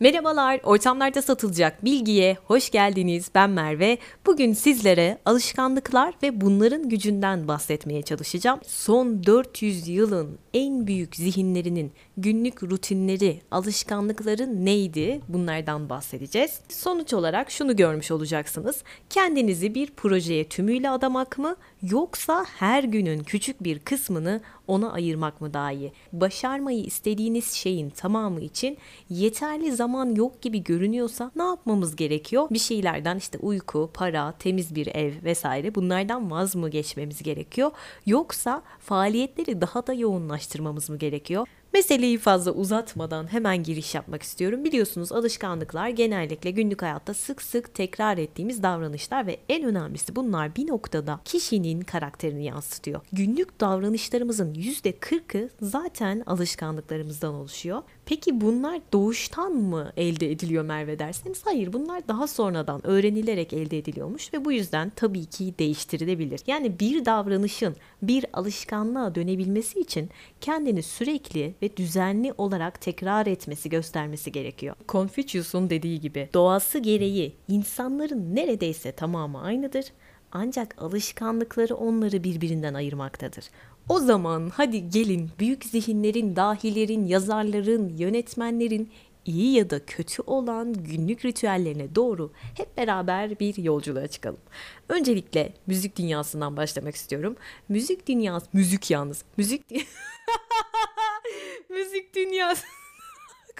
Merhabalar, ortamlarda satılacak bilgiye hoş geldiniz. Ben Merve. Bugün sizlere alışkanlıklar ve bunların gücünden bahsetmeye çalışacağım. Son 400 yılın en büyük zihinlerinin günlük rutinleri, alışkanlıkları neydi? Bunlardan bahsedeceğiz. Sonuç olarak şunu görmüş olacaksınız. Kendinizi bir projeye tümüyle adamak mı yoksa her günün küçük bir kısmını ona ayırmak mı daha iyi? Başarmayı istediğiniz şeyin tamamı için yeterli zaman yok gibi görünüyorsa ne yapmamız gerekiyor? Bir şeylerden işte uyku, para, temiz bir ev vesaire bunlardan vaz mı geçmemiz gerekiyor? Yoksa faaliyetleri daha da yoğunlaştırmamız mı gerekiyor? Meseleyi fazla uzatmadan hemen giriş yapmak istiyorum. Biliyorsunuz alışkanlıklar genellikle günlük hayatta sık sık tekrar ettiğimiz davranışlar ve en önemlisi bunlar bir noktada kişinin karakterini yansıtıyor. Günlük davranışlarımızın %40'ı zaten alışkanlıklarımızdan oluşuyor. Peki bunlar doğuştan mı elde ediliyor Merve derseniz? Hayır bunlar daha sonradan öğrenilerek elde ediliyormuş ve bu yüzden tabii ki değiştirilebilir. Yani bir davranışın bir alışkanlığa dönebilmesi için kendini sürekli ve düzenli olarak tekrar etmesi, göstermesi gerekiyor. Confucius'un dediği gibi doğası gereği insanların neredeyse tamamı aynıdır. Ancak alışkanlıkları onları birbirinden ayırmaktadır. O zaman hadi gelin büyük zihinlerin, dahilerin, yazarların, yönetmenlerin iyi ya da kötü olan günlük ritüellerine doğru hep beraber bir yolculuğa çıkalım. Öncelikle müzik dünyasından başlamak istiyorum. Müzik dünyası, müzik yalnız. Müzik müzik dünyası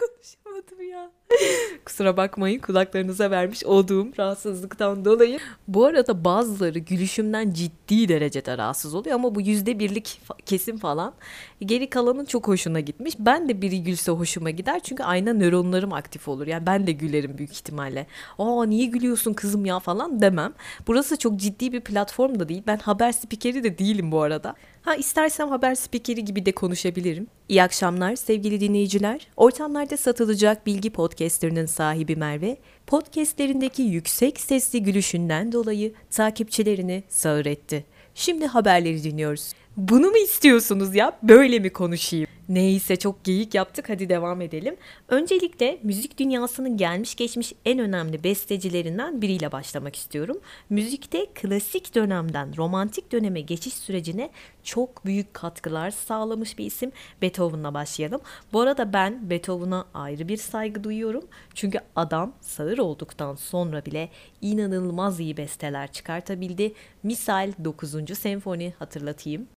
konuşamadım ya. Kusura bakmayın kulaklarınıza vermiş olduğum rahatsızlıktan dolayı. Bu arada bazıları gülüşümden ciddi derecede rahatsız oluyor ama bu yüzde birlik kesim falan. Geri kalanın çok hoşuna gitmiş. Ben de biri gülse hoşuma gider çünkü ayna nöronlarım aktif olur. Yani ben de gülerim büyük ihtimalle. Aa niye gülüyorsun kızım ya falan demem. Burası çok ciddi bir platform da değil. Ben haber spikeri de değilim bu arada. Ha istersem haber spikeri gibi de konuşabilirim. İyi akşamlar sevgili dinleyiciler. Ortamlarda satılacak bilgi podcastlerinin sahibi Merve, podcastlerindeki yüksek sesli gülüşünden dolayı takipçilerini sağır etti. Şimdi haberleri dinliyoruz. Bunu mu istiyorsunuz ya? Böyle mi konuşayım? Neyse çok geyik yaptık hadi devam edelim. Öncelikle müzik dünyasının gelmiş geçmiş en önemli bestecilerinden biriyle başlamak istiyorum. Müzikte klasik dönemden romantik döneme geçiş sürecine çok büyük katkılar sağlamış bir isim. Beethoven'la başlayalım. Bu arada ben Beethoven'a ayrı bir saygı duyuyorum. Çünkü adam sağır olduktan sonra bile inanılmaz iyi besteler çıkartabildi. Misal 9. senfoni hatırlatayım.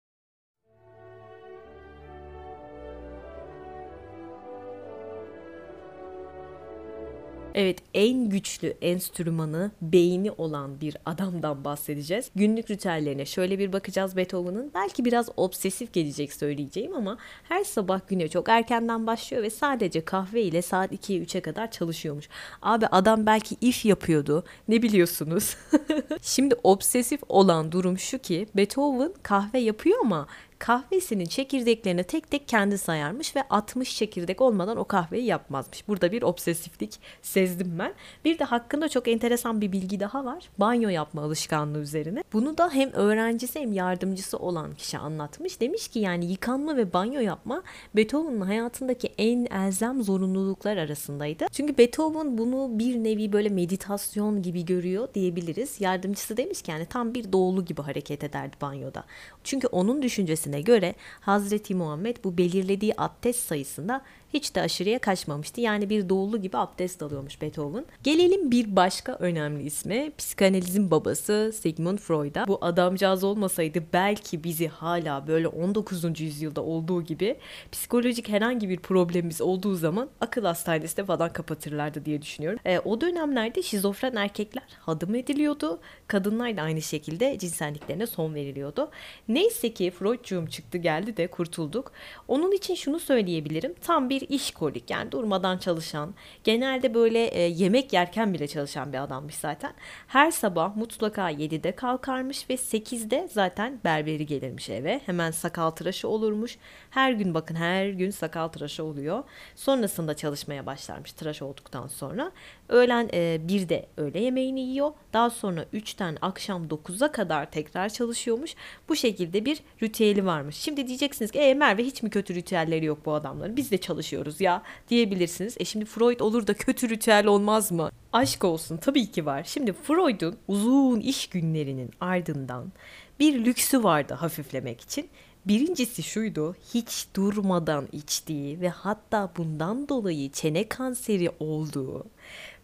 Evet en güçlü enstrümanı beyni olan bir adamdan bahsedeceğiz. Günlük ritüellerine şöyle bir bakacağız Beethoven'ın. Belki biraz obsesif gelecek söyleyeceğim ama her sabah güne çok erkenden başlıyor ve sadece kahve ile saat 2'ye 3'e kadar çalışıyormuş. Abi adam belki if yapıyordu. Ne biliyorsunuz? Şimdi obsesif olan durum şu ki Beethoven kahve yapıyor ama kahvesinin çekirdeklerini tek tek kendi sayarmış ve 60 çekirdek olmadan o kahveyi yapmazmış. Burada bir obsesiflik sezdim ben. Bir de hakkında çok enteresan bir bilgi daha var. Banyo yapma alışkanlığı üzerine. Bunu da hem öğrencisi hem yardımcısı olan kişi anlatmış. Demiş ki yani yıkanma ve banyo yapma Beethoven'ın hayatındaki en elzem zorunluluklar arasındaydı. Çünkü Beethoven bunu bir nevi böyle meditasyon gibi görüyor diyebiliriz. Yardımcısı demiş ki yani tam bir doğulu gibi hareket ederdi banyoda. Çünkü onun düşüncesine hadisine göre Hazreti Muhammed bu belirlediği abdest sayısında hiç de aşırıya kaçmamıştı. Yani bir doğulu gibi abdest alıyormuş Beethoven. Gelelim bir başka önemli isme. Psikanalizin babası Sigmund Freud'a. Bu adamcağız olmasaydı belki bizi hala böyle 19. yüzyılda olduğu gibi psikolojik herhangi bir problemimiz olduğu zaman akıl hastanesinde falan kapatırlardı diye düşünüyorum. E, o dönemlerde şizofren erkekler hadım ediliyordu. Kadınlar da aynı şekilde cinselliklerine son veriliyordu. Neyse ki Freudcuğum çıktı geldi de kurtulduk. Onun için şunu söyleyebilirim. Tam bir bir işkolik yani durmadan çalışan, genelde böyle e, yemek yerken bile çalışan bir adammış zaten. Her sabah mutlaka 7'de kalkarmış ve 8'de zaten berberi gelirmiş eve. Hemen sakal tıraşı olurmuş. Her gün bakın her gün sakal tıraşı oluyor. Sonrasında çalışmaya başlarmış tıraş olduktan sonra. Öğlen e, 1'de öğle yemeğini yiyor. Daha sonra 3'ten akşam 9'a kadar tekrar çalışıyormuş. Bu şekilde bir ritüeli varmış. Şimdi diyeceksiniz ki e Merve hiç mi kötü ritüelleri yok bu adamların? Biz de çalışıyoruz ya diyebilirsiniz. E şimdi Freud olur da kötü ritüel olmaz mı? Aşk olsun tabii ki var. Şimdi Freud'un uzun iş günlerinin ardından bir lüksü vardı hafiflemek için. Birincisi şuydu, hiç durmadan içtiği ve hatta bundan dolayı çene kanseri olduğu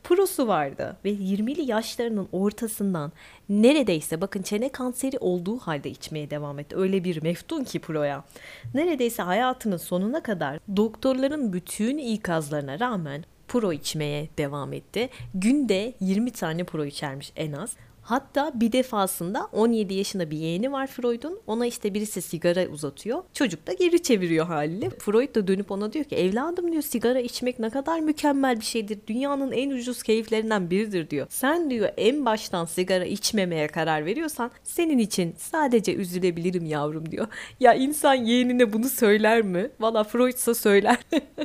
prosu vardı ve 20'li yaşlarının ortasından neredeyse bakın çene kanseri olduğu halde içmeye devam etti. Öyle bir meftun ki proya. Neredeyse hayatının sonuna kadar doktorların bütün ikazlarına rağmen pro içmeye devam etti. Günde 20 tane pro içermiş en az. Hatta bir defasında 17 yaşında bir yeğeni var Freud'un. Ona işte birisi sigara uzatıyor. Çocuk da geri çeviriyor haliyle. Freud da dönüp ona diyor ki evladım diyor sigara içmek ne kadar mükemmel bir şeydir. Dünyanın en ucuz keyiflerinden biridir diyor. Sen diyor en baştan sigara içmemeye karar veriyorsan senin için sadece üzülebilirim yavrum diyor. Ya insan yeğenine bunu söyler mi? Valla Freud'sa söyler.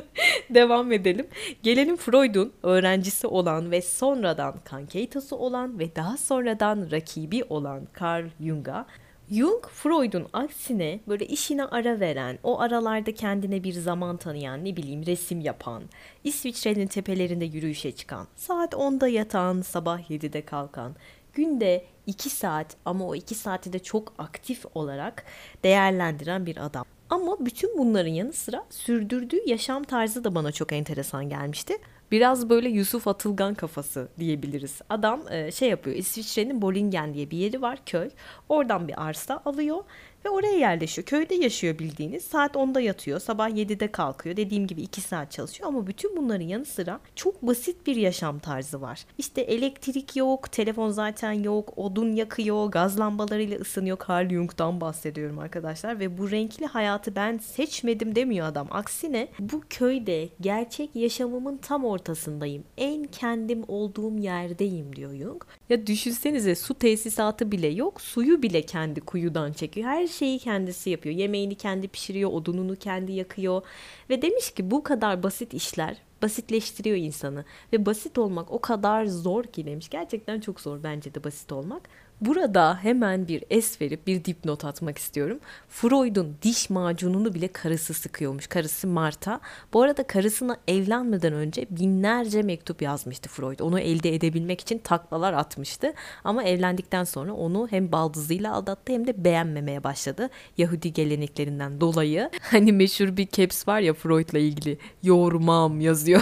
Devam edelim. Gelelim Freud'un öğrencisi olan ve sonradan kankeytası olan ve daha sonra sonradan rakibi olan Carl Jung'a Jung, Freud'un aksine böyle işine ara veren, o aralarda kendine bir zaman tanıyan, ne bileyim resim yapan, İsviçre'nin tepelerinde yürüyüşe çıkan, saat 10'da yatan, sabah 7'de kalkan, günde 2 saat ama o 2 saati de çok aktif olarak değerlendiren bir adam. Ama bütün bunların yanı sıra sürdürdüğü yaşam tarzı da bana çok enteresan gelmişti. Biraz böyle Yusuf Atılgan kafası diyebiliriz. Adam e, şey yapıyor. İsviçre'nin Bolingen diye bir yeri var köy. Oradan bir arsa alıyor ve oraya yerleşiyor. Köyde yaşıyor bildiğiniz. Saat 10'da yatıyor. Sabah 7'de kalkıyor. Dediğim gibi 2 saat çalışıyor ama bütün bunların yanı sıra çok basit bir yaşam tarzı var. İşte elektrik yok, telefon zaten yok, odun yakıyor, gaz lambalarıyla ısınıyor. Carl Jung'dan bahsediyorum arkadaşlar ve bu renkli hayatı ben seçmedim demiyor adam. Aksine bu köyde gerçek yaşamımın tam ortasındayım. En kendim olduğum yerdeyim diyor Jung. Ya düşünsenize su tesisatı bile yok. Suyu bile kendi kuyudan çekiyor. Her şeyi kendisi yapıyor. Yemeğini kendi pişiriyor, odununu kendi yakıyor. Ve demiş ki bu kadar basit işler basitleştiriyor insanı. Ve basit olmak o kadar zor ki demiş. Gerçekten çok zor bence de basit olmak. Burada hemen bir es verip bir dipnot atmak istiyorum. Freud'un diş macununu bile karısı sıkıyormuş. Karısı Marta. Bu arada karısına evlenmeden önce binlerce mektup yazmıştı Freud. Onu elde edebilmek için taklalar atmıştı. Ama evlendikten sonra onu hem baldızıyla aldattı hem de beğenmemeye başladı. Yahudi geleneklerinden dolayı. Hani meşhur bir caps var ya Freud'la ilgili. Yoğurmam yazıyor.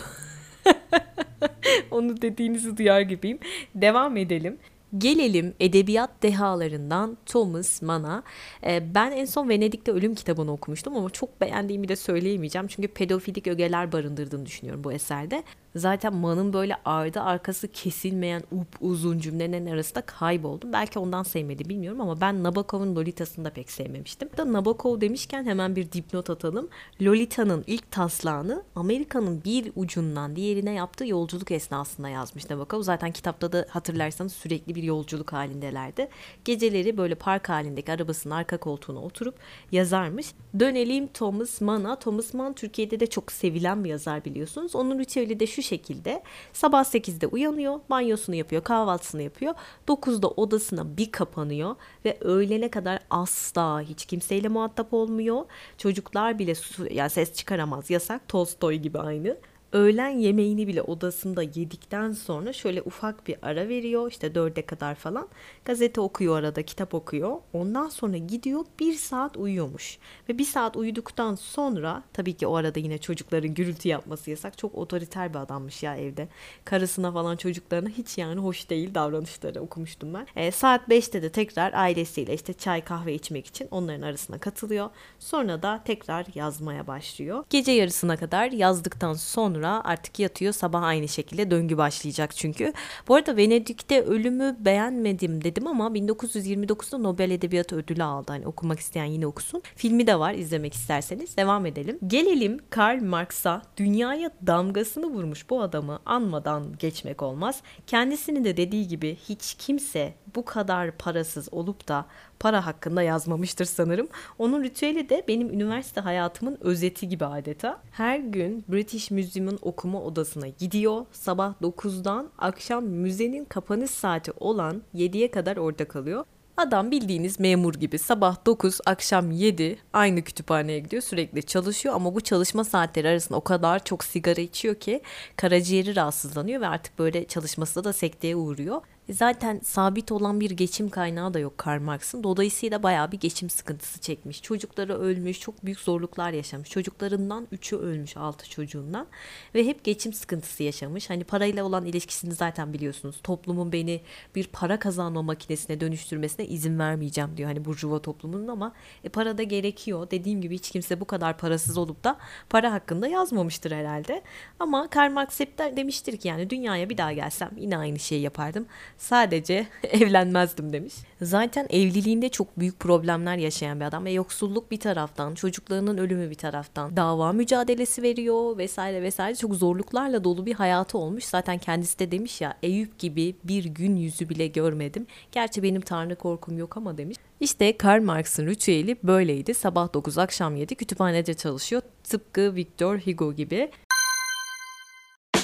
Onu dediğinizi duyar gibiyim. Devam edelim. Gelelim edebiyat dehalarından Thomas Mann'a. Ee, ben en son Venedik'te Ölüm kitabını okumuştum ama çok beğendiğimi de söyleyemeyeceğim. Çünkü pedofilik ögeler barındırdığını düşünüyorum bu eserde. Zaten Man'ın böyle ardı arkası kesilmeyen up uzun cümlenin arasında kayboldum. Belki ondan sevmedi bilmiyorum ama ben Nabokov'un Lolita'sını da pek sevmemiştim. Da Nabokov demişken hemen bir dipnot atalım. Lolita'nın ilk taslağını Amerika'nın bir ucundan diğerine yaptığı yolculuk esnasında yazmış Nabokov. Zaten kitapta da hatırlarsanız sürekli bir yolculuk halindelerdi. Geceleri böyle park halindeki arabasının arka koltuğuna oturup yazarmış. Dönelim Thomas Mann'a. Thomas Mann Türkiye'de de çok sevilen bir yazar biliyorsunuz. Onun ritüeli de şu şu şekilde sabah 8'de uyanıyor, banyosunu yapıyor, kahvaltısını yapıyor. 9'da odasına bir kapanıyor ve öğlene kadar asla hiç kimseyle muhatap olmuyor. Çocuklar bile su, yani ses çıkaramaz yasak. Tolstoy gibi aynı öğlen yemeğini bile odasında yedikten sonra şöyle ufak bir ara veriyor işte dörde kadar falan. Gazete okuyor arada kitap okuyor. Ondan sonra gidiyor bir saat uyuyormuş. Ve bir saat uyuduktan sonra tabii ki o arada yine çocukların gürültü yapması yasak. Çok otoriter bir adammış ya evde. Karısına falan çocuklarına hiç yani hoş değil davranışları okumuştum ben. E, saat 5'te de tekrar ailesiyle işte çay kahve içmek için onların arasına katılıyor. Sonra da tekrar yazmaya başlıyor. Gece yarısına kadar yazdıktan sonra sonra artık yatıyor sabah aynı şekilde döngü başlayacak çünkü. Bu arada Venedik'te ölümü beğenmedim dedim ama 1929'da Nobel Edebiyat Ödülü aldı. Hani okumak isteyen yine okusun. Filmi de var izlemek isterseniz. Devam edelim. Gelelim Karl Marx'a. Dünyaya damgasını vurmuş bu adamı anmadan geçmek olmaz. Kendisinin de dediği gibi hiç kimse bu kadar parasız olup da para hakkında yazmamıştır sanırım. Onun ritüeli de benim üniversite hayatımın özeti gibi adeta. Her gün British Museum'un okuma odasına gidiyor. Sabah 9'dan akşam müzenin kapanış saati olan 7'ye kadar orada kalıyor. Adam bildiğiniz memur gibi sabah 9 akşam 7 aynı kütüphaneye gidiyor sürekli çalışıyor ama bu çalışma saatleri arasında o kadar çok sigara içiyor ki karaciğeri rahatsızlanıyor ve artık böyle çalışması da sekteye uğruyor. Zaten sabit olan bir geçim kaynağı da yok Karl Marx'ın. Dolayısıyla bayağı bir geçim sıkıntısı çekmiş. Çocukları ölmüş, çok büyük zorluklar yaşamış. Çocuklarından üçü ölmüş, altı çocuğundan. Ve hep geçim sıkıntısı yaşamış. Hani parayla olan ilişkisini zaten biliyorsunuz. Toplumun beni bir para kazanma makinesine dönüştürmesine izin vermeyeceğim diyor. Hani burjuva toplumunun ama e, para da gerekiyor. Dediğim gibi hiç kimse bu kadar parasız olup da para hakkında yazmamıştır herhalde. Ama Karl Marx hep de demiştir ki yani dünyaya bir daha gelsem yine aynı şeyi yapardım Sadece evlenmezdim demiş. Zaten evliliğinde çok büyük problemler yaşayan bir adam ve yoksulluk bir taraftan, çocuklarının ölümü bir taraftan, dava mücadelesi veriyor vesaire vesaire çok zorluklarla dolu bir hayatı olmuş. Zaten kendisi de demiş ya Eyüp gibi bir gün yüzü bile görmedim. Gerçi benim tanrı korkum yok ama demiş. İşte Karl Marx'ın ritüeli böyleydi. Sabah 9 akşam 7 kütüphanede çalışıyor. Tıpkı Victor Hugo gibi.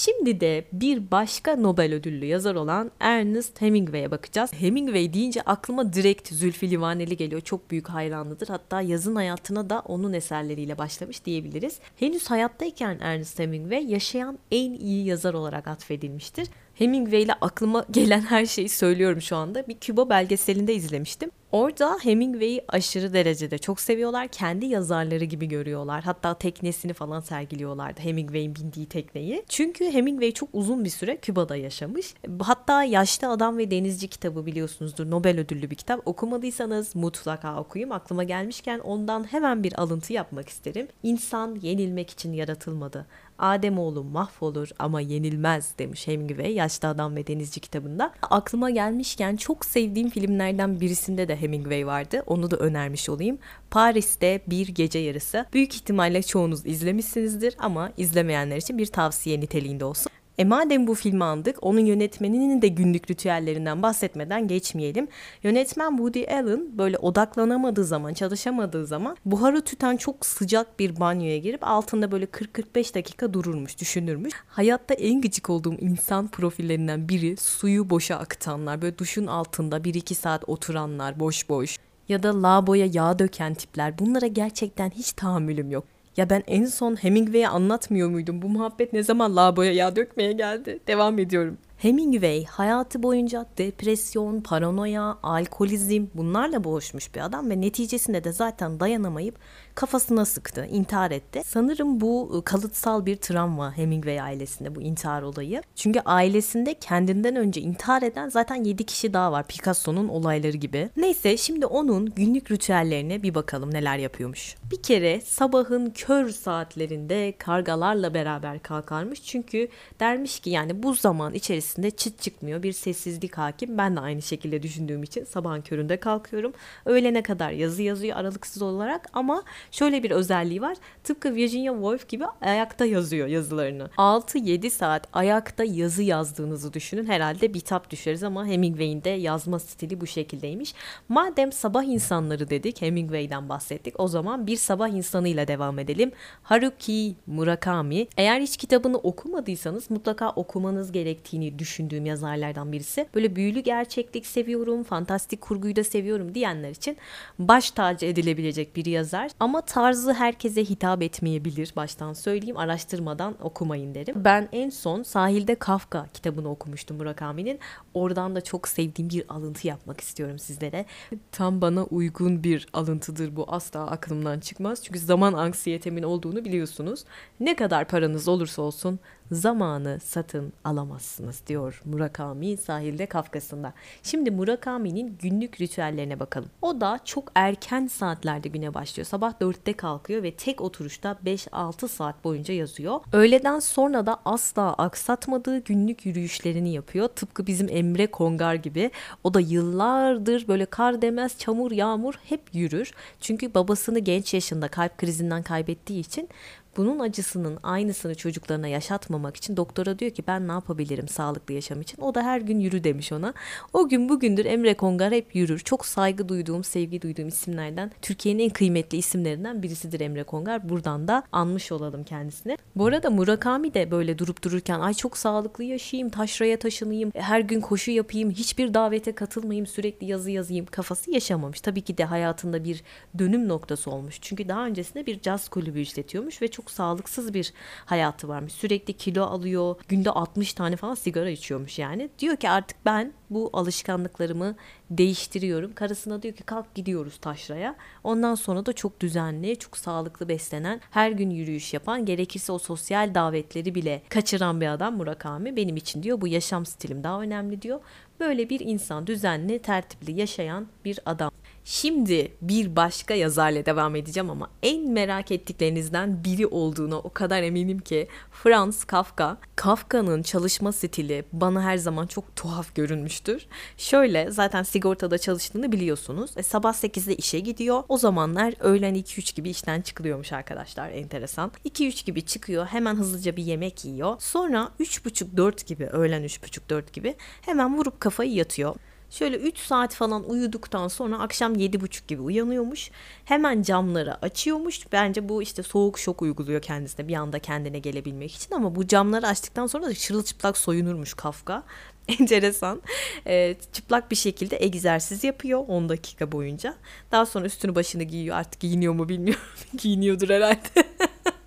Şimdi de bir başka Nobel ödüllü yazar olan Ernest Hemingway'e bakacağız. Hemingway deyince aklıma direkt Zülfü Livaneli geliyor. Çok büyük hayranlıdır. Hatta yazın hayatına da onun eserleriyle başlamış diyebiliriz. Henüz hayattayken Ernest Hemingway yaşayan en iyi yazar olarak atfedilmiştir. Hemingway ile aklıma gelen her şeyi söylüyorum şu anda. Bir Küba belgeselinde izlemiştim. Orada Hemingway'i aşırı derecede çok seviyorlar. Kendi yazarları gibi görüyorlar. Hatta teknesini falan sergiliyorlardı. Hemingway'in bindiği tekneyi. Çünkü Hemingway çok uzun bir süre Küba'da yaşamış. Hatta Yaşlı Adam ve Denizci kitabı biliyorsunuzdur. Nobel ödüllü bir kitap. Okumadıysanız mutlaka okuyun. Aklıma gelmişken ondan hemen bir alıntı yapmak isterim. İnsan yenilmek için yaratılmadı. Ademoğlu mahvolur ama yenilmez demiş Hemingway Yaşlı Adam ve Denizci kitabında. Aklıma gelmişken çok sevdiğim filmlerden birisinde de Hemingway vardı. Onu da önermiş olayım. Paris'te bir gece yarısı. Büyük ihtimalle çoğunuz izlemişsinizdir ama izlemeyenler için bir tavsiye niteliğinde olsun. E madem bu filmi andık, onun yönetmeninin de günlük ritüellerinden bahsetmeden geçmeyelim. Yönetmen Woody Allen böyle odaklanamadığı zaman, çalışamadığı zaman buharı tüten çok sıcak bir banyoya girip altında böyle 40-45 dakika dururmuş, düşünürmüş. Hayatta en gıcık olduğum insan profillerinden biri suyu boşa akıtanlar. Böyle duşun altında 1-2 saat oturanlar boş boş ya da lavaboya yağ döken tipler. Bunlara gerçekten hiç tahammülüm yok. Ya ben en son Hemingway'e anlatmıyor muydum? Bu muhabbet ne zaman lavaboya yağ dökmeye geldi? Devam ediyorum. Hemingway hayatı boyunca depresyon, paranoya, alkolizm bunlarla boğuşmuş bir adam ve neticesinde de zaten dayanamayıp kafasına sıktı, intihar etti. Sanırım bu ıı, kalıtsal bir travma Hemingway ailesinde bu intihar olayı. Çünkü ailesinde kendinden önce intihar eden zaten 7 kişi daha var Picasso'nun olayları gibi. Neyse şimdi onun günlük ritüellerine bir bakalım neler yapıyormuş. Bir kere sabahın kör saatlerinde kargalarla beraber kalkarmış. Çünkü dermiş ki yani bu zaman içerisinde çıt çıkmıyor bir sessizlik hakim. Ben de aynı şekilde düşündüğüm için sabahın köründe kalkıyorum. Öğlene kadar yazı yazıyor aralıksız olarak ama Şöyle bir özelliği var. Tıpkı Virginia Woolf gibi ayakta yazıyor yazılarını. 6-7 saat ayakta yazı yazdığınızı düşünün. Herhalde bitap düşeriz ama Hemingway'in de yazma stili bu şekildeymiş. Madem sabah insanları dedik, Hemingway'den bahsettik. O zaman bir sabah insanıyla devam edelim. Haruki Murakami. Eğer hiç kitabını okumadıysanız mutlaka okumanız gerektiğini düşündüğüm yazarlardan birisi. Böyle büyülü gerçeklik seviyorum, fantastik kurguyu da seviyorum diyenler için baş tacı edilebilecek bir yazar. Ama tarzı herkese hitap etmeyebilir baştan söyleyeyim. Araştırmadan okumayın derim. Ben en son Sahilde Kafka kitabını okumuştum Murakami'nin. Oradan da çok sevdiğim bir alıntı yapmak istiyorum sizlere. Tam bana uygun bir alıntıdır bu. Asla aklımdan çıkmaz. Çünkü zaman anksiyetemin olduğunu biliyorsunuz. Ne kadar paranız olursa olsun zamanı satın alamazsınız diyor Murakami sahilde Kafkasında. Şimdi Murakami'nin günlük ritüellerine bakalım. O da çok erken saatlerde güne başlıyor. Sabah 4'te kalkıyor ve tek oturuşta 5-6 saat boyunca yazıyor. Öğleden sonra da asla aksatmadığı günlük yürüyüşlerini yapıyor. Tıpkı bizim Emre Kongar gibi. O da yıllardır böyle kar demez, çamur, yağmur hep yürür. Çünkü babasını genç yaşında kalp krizinden kaybettiği için bunun acısının aynısını çocuklarına yaşatmamak için doktora diyor ki ben ne yapabilirim sağlıklı yaşam için. O da her gün yürü demiş ona. O gün bugündür Emre Kongar hep yürür. Çok saygı duyduğum, sevgi duyduğum isimlerden Türkiye'nin en kıymetli isimlerinden birisidir Emre Kongar. Buradan da anmış olalım kendisini. Bu arada Murakami de böyle durup dururken ay çok sağlıklı yaşayayım, taşraya taşınayım, her gün koşu yapayım, hiçbir davete katılmayayım, sürekli yazı yazayım kafası yaşamamış. Tabii ki de hayatında bir dönüm noktası olmuş. Çünkü daha öncesinde bir caz kulübü işletiyormuş ve çok çok sağlıksız bir hayatı varmış. Sürekli kilo alıyor. Günde 60 tane falan sigara içiyormuş yani. Diyor ki artık ben bu alışkanlıklarımı değiştiriyorum. Karısına diyor ki kalk gidiyoruz taşraya. Ondan sonra da çok düzenli, çok sağlıklı beslenen, her gün yürüyüş yapan, gerekirse o sosyal davetleri bile kaçıran bir adam Murakami. Benim için diyor bu yaşam stilim daha önemli diyor. Böyle bir insan düzenli, tertipli yaşayan bir adam. Şimdi bir başka yazarla devam edeceğim ama en merak ettiklerinizden biri olduğuna o kadar eminim ki Franz Kafka. Kafka'nın çalışma stili bana her zaman çok tuhaf görünmüştür. Şöyle zaten sigortada çalıştığını biliyorsunuz. E, sabah 8'de işe gidiyor. O zamanlar öğlen 2-3 gibi işten çıkılıyormuş arkadaşlar enteresan. 2-3 gibi çıkıyor hemen hızlıca bir yemek yiyor. Sonra 3.30-4 gibi öğlen 3.30-4 gibi hemen vurup kafayı yatıyor. Şöyle 3 saat falan uyuduktan sonra akşam 7.30 gibi uyanıyormuş. Hemen camları açıyormuş. Bence bu işte soğuk şok uyguluyor kendisine bir anda kendine gelebilmek için ama bu camları açtıktan sonra da çırılçıplak soyunurmuş Kafka. Enteresan. E, çıplak bir şekilde egzersiz yapıyor 10 dakika boyunca. Daha sonra üstünü başını giyiyor. Artık giyiniyor mu bilmiyorum. Giyiniyordur herhalde.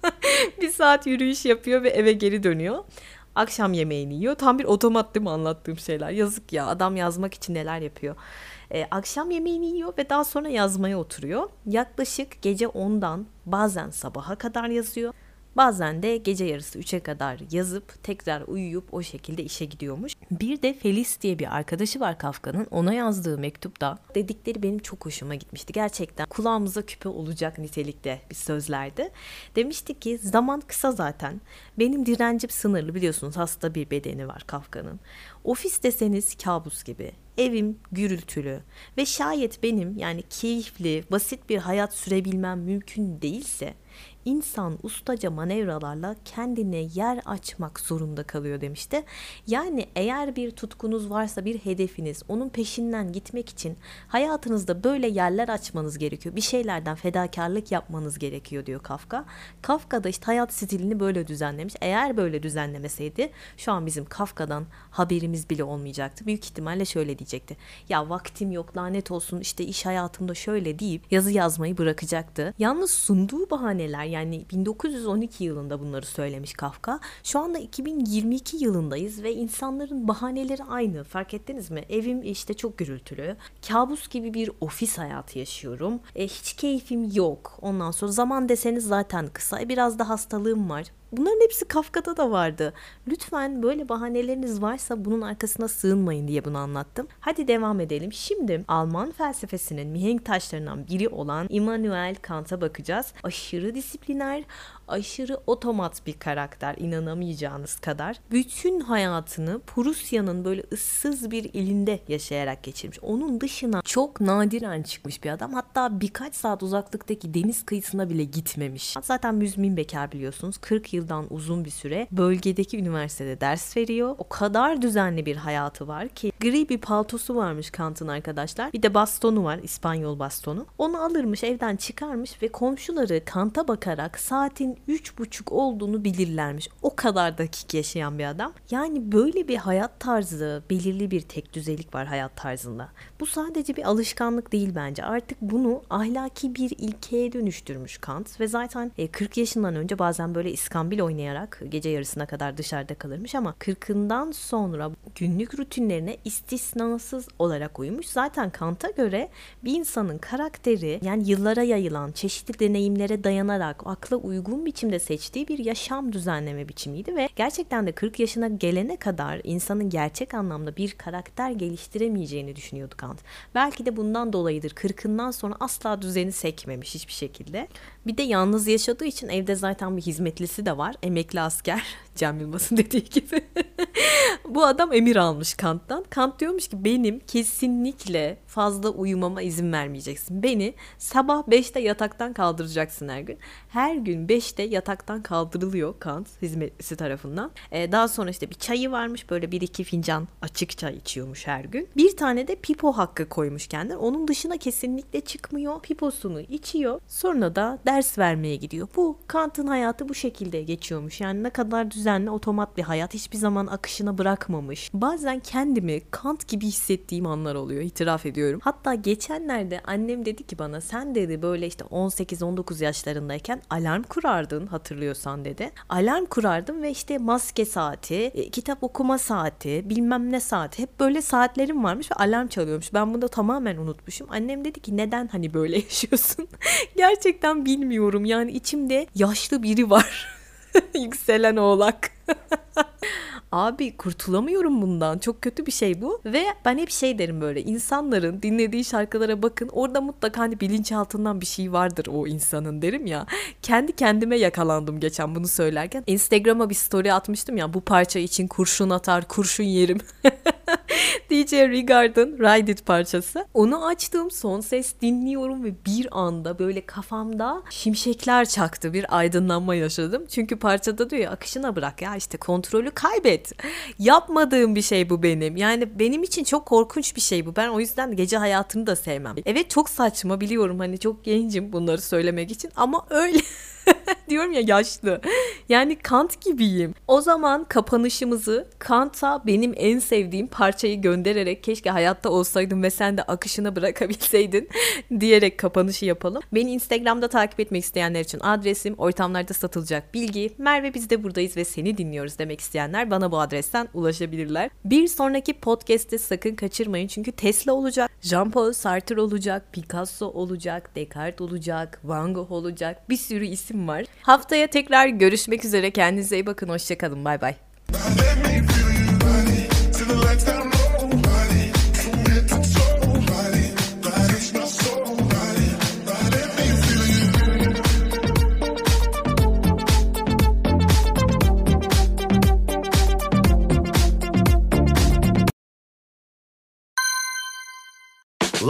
bir saat yürüyüş yapıyor ve eve geri dönüyor akşam yemeğini yiyor. Tam bir otomat değil mi anlattığım şeyler? Yazık ya adam yazmak için neler yapıyor. Ee, akşam yemeğini yiyor ve daha sonra yazmaya oturuyor. Yaklaşık gece 10'dan bazen sabaha kadar yazıyor. Bazen de gece yarısı 3'e kadar yazıp tekrar uyuyup o şekilde işe gidiyormuş. Bir de Felis diye bir arkadaşı var Kafka'nın. Ona yazdığı mektupta dedikleri benim çok hoşuma gitmişti. Gerçekten kulağımıza küpe olacak nitelikte bir sözlerdi. Demişti ki zaman kısa zaten. Benim direncim sınırlı biliyorsunuz hasta bir bedeni var Kafka'nın. Ofis deseniz kabus gibi. Evim gürültülü ve şayet benim yani keyifli, basit bir hayat sürebilmem mümkün değilse insan ustaca manevralarla kendine yer açmak zorunda kalıyor demişti. Yani eğer bir tutkunuz varsa bir hedefiniz onun peşinden gitmek için hayatınızda böyle yerler açmanız gerekiyor. Bir şeylerden fedakarlık yapmanız gerekiyor diyor Kafka. Kafka da işte hayat stilini böyle düzenlemiş. Eğer böyle düzenlemeseydi şu an bizim Kafka'dan haberimiz bile olmayacaktı. Büyük ihtimalle şöyle diyecekti. Ya vaktim yok lanet olsun işte iş hayatımda şöyle deyip yazı yazmayı bırakacaktı. Yalnız sunduğu bahaneler yani 1912 yılında bunları söylemiş Kafka. Şu anda 2022 yılındayız ve insanların bahaneleri aynı. Fark ettiniz mi? Evim işte çok gürültülü. Kabus gibi bir ofis hayatı yaşıyorum. E, hiç keyfim yok. Ondan sonra zaman deseniz zaten kısa. E, biraz da hastalığım var. Bunların hepsi Kafka'da da vardı. Lütfen böyle bahaneleriniz varsa bunun arkasına sığınmayın diye bunu anlattım. Hadi devam edelim. Şimdi Alman felsefesinin mihenk taşlarından biri olan Immanuel Kant'a bakacağız. Aşırı disipliner, aşırı otomat bir karakter inanamayacağınız kadar. Bütün hayatını Prusya'nın böyle ıssız bir ilinde yaşayarak geçirmiş. Onun dışına çok nadiren çıkmış bir adam. Hatta birkaç saat uzaklıktaki deniz kıyısına bile gitmemiş. Zaten müzmin bekar biliyorsunuz. 40 yıl yıldan uzun bir süre bölgedeki üniversitede ders veriyor. O kadar düzenli bir hayatı var ki gri bir paltosu varmış Kant'ın arkadaşlar. Bir de bastonu var İspanyol bastonu. Onu alırmış evden çıkarmış ve komşuları Kant'a bakarak saatin üç buçuk olduğunu bilirlermiş. O kadar dakik yaşayan bir adam. Yani böyle bir hayat tarzı, belirli bir tek düzelik var hayat tarzında. Bu sadece bir alışkanlık değil bence. Artık bunu ahlaki bir ilkeye dönüştürmüş Kant ve zaten 40 e, yaşından önce bazen böyle iskambil oynayarak gece yarısına kadar dışarıda kalırmış ama 40'ından sonra günlük rutinlerine istisnasız olarak uymuş. Zaten Kant'a göre bir insanın karakteri yani yıllara yayılan çeşitli deneyimlere dayanarak akla uygun biçimde seçtiği bir yaşam düzenleme biçimiydi ve gerçekten de 40 yaşına gelene kadar insanın gerçek anlamda bir karakter geliştiremeyeceğini düşünüyordu Kant. Belki de bundan dolayıdır 40'ından sonra asla düzeni sekmemiş hiçbir şekilde. Bir de yalnız yaşadığı için evde zaten bir hizmetlisi de var. Emekli asker. Cem Yılmaz'ın dediği gibi. Bu adam emir almış Kant'tan. Kant diyormuş ki benim kesinlikle fazla uyumama izin vermeyeceksin. Beni sabah 5'te yataktan kaldıracaksın her gün. Her gün 5'te yataktan kaldırılıyor Kant hizmetlisi tarafından. Ee, daha sonra işte bir çayı varmış böyle bir iki fincan açık çay içiyormuş her gün. Bir tane de pipo hakkı koymuş kendine. Onun dışına kesinlikle çıkmıyor. Piposunu içiyor. Sonra da ders vermeye gidiyor. Bu Kant'ın hayatı bu şekilde geçiyormuş. Yani ne kadar düzenli otomat bir hayat hiçbir zaman akışına bırakmamış. Bazen kendimi Kant gibi hissettiğim anlar oluyor. itiraf ediyorum. Hatta geçenlerde annem dedi ki bana sen dedi böyle işte 18-19 yaşlarındayken alarm kurardın hatırlıyorsan dedi. Alarm kurardım ve işte maske saati, e, kitap okuma saati, bilmem ne saati hep böyle saatlerim varmış ve alarm çalıyormuş. Ben bunu da tamamen unutmuşum. Annem dedi ki neden hani böyle yaşıyorsun? Gerçekten bilmiyorum yani içimde yaşlı biri var. Yükselen oğlak. Abi kurtulamıyorum bundan. Çok kötü bir şey bu. Ve ben hep şey derim böyle insanların dinlediği şarkılara bakın. Orada mutlaka hani bilinçaltından bir şey vardır o insanın derim ya. Kendi kendime yakalandım geçen bunu söylerken. Instagram'a bir story atmıştım ya bu parça için kurşun atar kurşun yerim. DJ Regard'ın Ride It parçası. Onu açtım son ses dinliyorum ve bir anda böyle kafamda şimşekler çaktı bir aydınlanma yaşadım. Çünkü parçada diyor ya akışına bırak ya işte kontrolü kaybet. Yapmadığım bir şey bu benim. Yani benim için çok korkunç bir şey bu. Ben o yüzden gece hayatını da sevmem. Evet çok saçma biliyorum hani çok gencim bunları söylemek için ama öyle. Diyorum ya yaşlı. Yani Kant gibiyim. O zaman kapanışımızı Kant'a benim en sevdiğim parçayı göndererek keşke hayatta olsaydım ve sen de akışına bırakabilseydin diyerek kapanışı yapalım. Beni Instagram'da takip etmek isteyenler için adresim ortamlarda satılacak bilgi. Merve biz de buradayız ve seni dinliyoruz demek isteyenler bana bu adresten ulaşabilirler. Bir sonraki podcast'te sakın kaçırmayın çünkü Tesla olacak, Jean-Paul Sartre olacak, Picasso olacak, Descartes olacak, Van Gogh olacak. Bir sürü isim var. Haftaya tekrar görüşmek üzere. Kendinize iyi bakın. Hoşçakalın. Bay bay.